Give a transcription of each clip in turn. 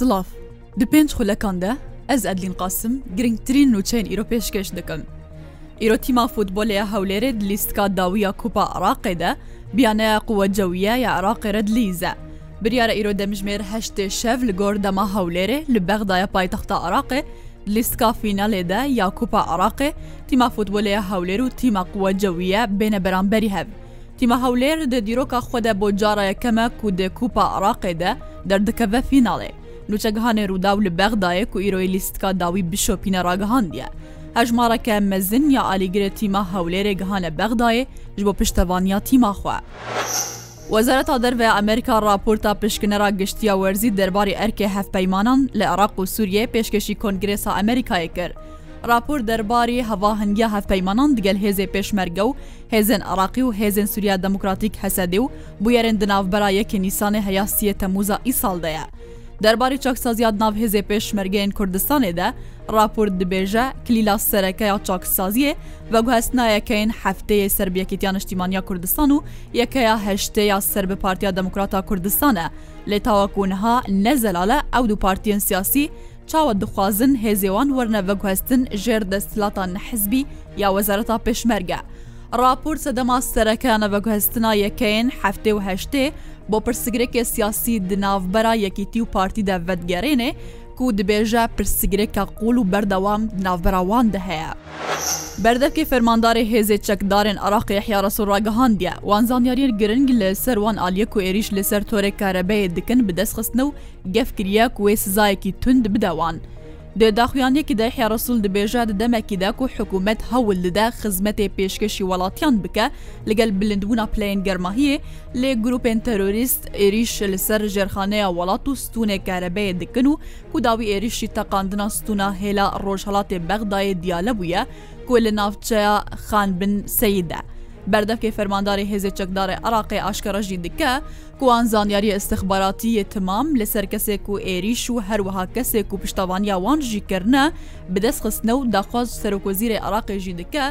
سلااف Di pênc xulekkan de ez Edlin qasim girngtirîn nûçeyên îro pêşkeş dikim. Îrotîma futbolê hewlêrê di lîstka dawiya Kupa Iraqê de biyaneya quwe cewiye ya Iraqê re dilîze. Biryara îro demijmêr heştê şev li gor dema hewlêrê li bexdaya paytexta Iraqê lîstka fînalê de ya Kupa Iraqê tîma futbolê hewlêr û tîma quwe cewiye bêne beramberî hev. Tîma hewlêr di dîroka xwe de bo cara yekeme ku dê Kupa Iraqê de derdikeve fînalê. لوچەگەهانێ ڕوودا و لە بەغدایەک و ئیرۆی لیستکا داوی بشۆپینە ڕاگەهاندیە هەژمارەکە مەزن یا ئالیگرێ تیما هەولێرێ گەهانە بەغدایێ ژ بۆ پشتەوانیا تیماخوا. وەزارەتا دەروێ ئەمریکا راپۆرتا پشکنەرا گشتیا وەرزی دەرباری ئەرکێ هەفپەیمانان لە عراق و سووریە پێشکەشی کۆنگرێسا ئەمریکای کرد. راپۆر دەرباری هەوا هەنگیا هەفپەیمانان دگەل هێزێ پێشمەرگە و هێزن عراقی و هێزن سووریا دموکراتیک هەسەدێ و بویێرن دناوبەرا یەکی نیسانێ هەیاسیە تەموزا ئیساڵدەیە. دەرباری چاکسازیات ناوهێزێ پێشمەرگەین کوردستانێ دە راپۆرت دبێژە کلیلا سەرەکەیا چاکسازیە بە گوهستنایەکەین هەفتەیە سربیەکییان نیشتیمانیا کوردستان و یەکەیە هەشتەیە سەر بە پارتیا دموکراتا کوردستانە لێ تاواکوونها نەزەلالە ئەو دوو پارتیان سیاسی، چاوە دخوازن هێزێوان وەرنە بەگوهستن ژێر دەستلاتان حزبی یا وەزارەتا پێشمەرگە. راپور سەدەما سەرەکانە بەگوهستنا یەکەین هەفتێ و هەشتێ بۆ پرسیگرێکی سیاسی دناوبەرا یەکیتی و پارتی دەڤەتگەرێنێ کو دبێژە پرسیگرێکە قوڵ و بەردەوام ناوبراوان دەهەیە. بەردەکی فەرمانداری هێزێ چەکدارن عراقی حیارەس و ڕاگەهاندە وانزانیاریر گرنگ لە سەروان ئالیەک و عێریش لەسەر تۆرێک کارەبەیە دکن بەدەستخستن و گەفکریە کوێ سزایەکی تند بدەوان. دێداخوایانێکی دای حێڕسول دەبێژە دەمەکیدا و حکوومەت هەول لدا خزمەتێ پێشکەشی وڵاتیان بکە لەگەل بلندبوونا پلین گەرماهیە لێ گروپێن تەرۆریست عێریش لەسەر ژێرخانەیە وڵات و ستونێک کارەبەیە دکن و کوداوی عێریشی تەقاندنا ستونا هێلا ڕۆژهڵاتێ بەغدایە دیالە بووە کۆ لە ناوچەیە خان بن سەیدا. بەردەفکی فەرمانداری هێزی چەکداری عراقی ئاشکەڕژی دیکە کوان زانیاری استخباراتی تمام لەسەر کەسێک و عێریش و هەروەها کەسێک و پشتوانیاوان ژیکردە بدەستخستنە و داخواز سەرۆکۆزیری عراقێژی دیکە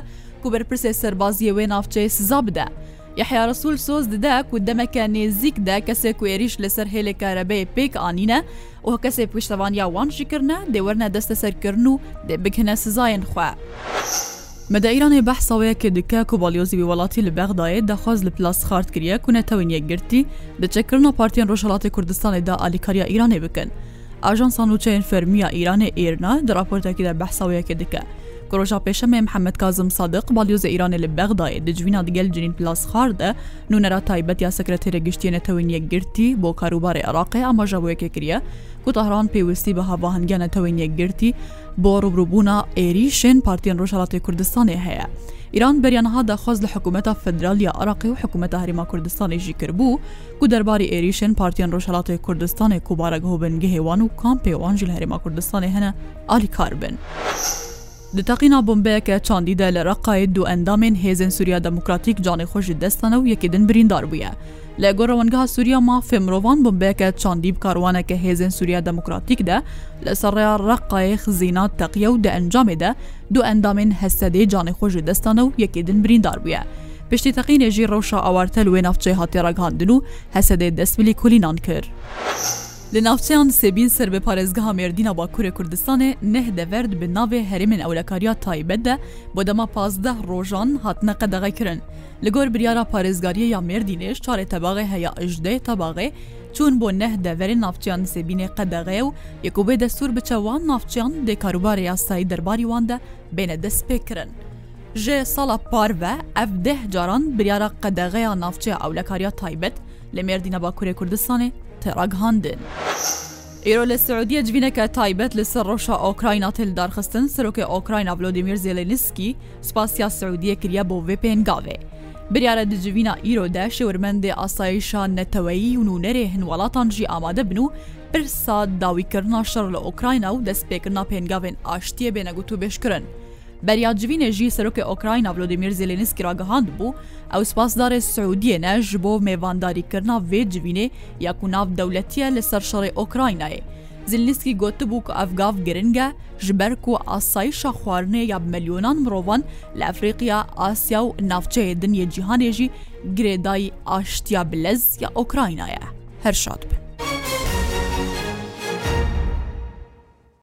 و بەرپرسێ سەربازیە وێ ناوچەی سزا بدە. یحیارەسول سۆز ددا و دەمەکە نێزیکدا کەسێک و عێریش لەسەر هێلێک کارەبەیە پێک ئاینە ئەو کەسێک پشتوانیا وانژیکردە دێوەرنە دەستە سەرکردن و دێ بکەنە سزایەن خوێ. مەدا ئیرانێ بەحساوەیە کە دکە کۆبالیۆزی وڵاتی لە بەغدایە دەخواز لە پلاس خارتکرە کوونەتەوە یەکگرتی دەچەکردنە پارتیان ڕۆژهڵاتی کوردستانێدا ئالیکاریا ئیرانێ بکەن. ئاژان سانوچەین فەرمیە ئیرانێ ئێرنا دراپۆرتێکی لە بەحساوەیەکە دکە. Roja pêşemê Mehemed Kazim Sadiq balyozê İranê li Bexdayê di civîna digel cinîn plas xar de nûnera taybet ya sekretêrê giştiyên tewiniye girtî bo karûbarê Iraqê amajabûyekê kiriye ku Tahran pêwistî bi havahangiyan tewiniye girtî bo rûbrûbûna êrîşên Partiyan Rojhelatê Kurdistanê heye. ایران بەریانها داخواز لە حکوومەتە فدرالیا عراقی و حکوومەتە هەریما کوردستانی ژی کردبوو و دەرباری ئێریشن پارتیان ڕۆژهڵاتی کوردستانی کوبارەگەهۆ بنگە هێوان و کامپێوانژی لە هەریما کوردستانی هەنە علی کار بن. Di teqîna bombeyeke çandî de li Reqayê du endamên hêzên Sûriya Demokratîk canê xwe ji destane û yekê din birîndar bûye. Lê gorewengeha Sûriya ma fêmirovan bombeyeke çandî bi karwaneke hêzên Sûriya Demokratîk de li serreya Reqayê xizîna teqiye û di encamê de du endamên hesedê canê xwe ji destane û yekê din birîndar bûye. Piştî teqînê jî rewşa awartel wê navçe hatê regihandin û hesedê destbilî kulînan kir. Li navçeyan sebîn ser bi parêzgeha Mêrdîna Bakurê Kurdistanê neh deverd bi navê herêmên ewlekariya taybet de bo dema pazdeh rojan hatine qedexe kirin. Li gor biryara parêzgariye ya Mêrdînê çarê tebaê heya ejdê tebaê, çûn bo neh deverên navçeyan sebînê qedexe û yekobê destûr bi çewan navçeyan dê karobarê ya sayî derbarî wan de bêne destpê kirin. Ji sala parve ev deh caran biryara qedeğeya navçeya ewlekariya taybet li Mêrdîna Bakurê Kurdistanê تێڕگهاندن. ئێرۆ لە سعودیە جوینەکە تایبەت لەسەر ڕۆژە ئۆکراین تلدارخستن سەرۆکی ئۆکراین ڤلۆدیمیر زیێلێنسکی سپاسیا سعودیە کریە بۆ وپێنگاوێ. بریارە دجوینە ئیرۆدە شێورمەندێ ئاساییشان نەتەوەیی ونونەرێ هەنوڵاتان ژی ئامادە بن و پرسا داویکردنا شەڕ لە ئۆکراینە و دەستپێکردنا پێنگاوێن ئاشتیە بێنەگووت و بێشکردن. بەریاجیینە ژی سەرۆکی ئۆکراین ڤلودیمیر زلێنسکی راگەهاند بوو ئەو سپاسدارێ سعودیەنە ji بۆ مێوانداریکردنا وێ جوینێ یاکو ناو دەولەتیە لەسەر شەڕێ ئۆکراینایە. زلیسکی گوتبوو کە ئەفگاف گرنگە ji ber ku asayişa xwarinê ya milyonan mirovan li Efrîqiya Asya û navçeyê dinyê cîhanê jî girêdayî aştiya bilez ya Okrayna ye. Her şad bin.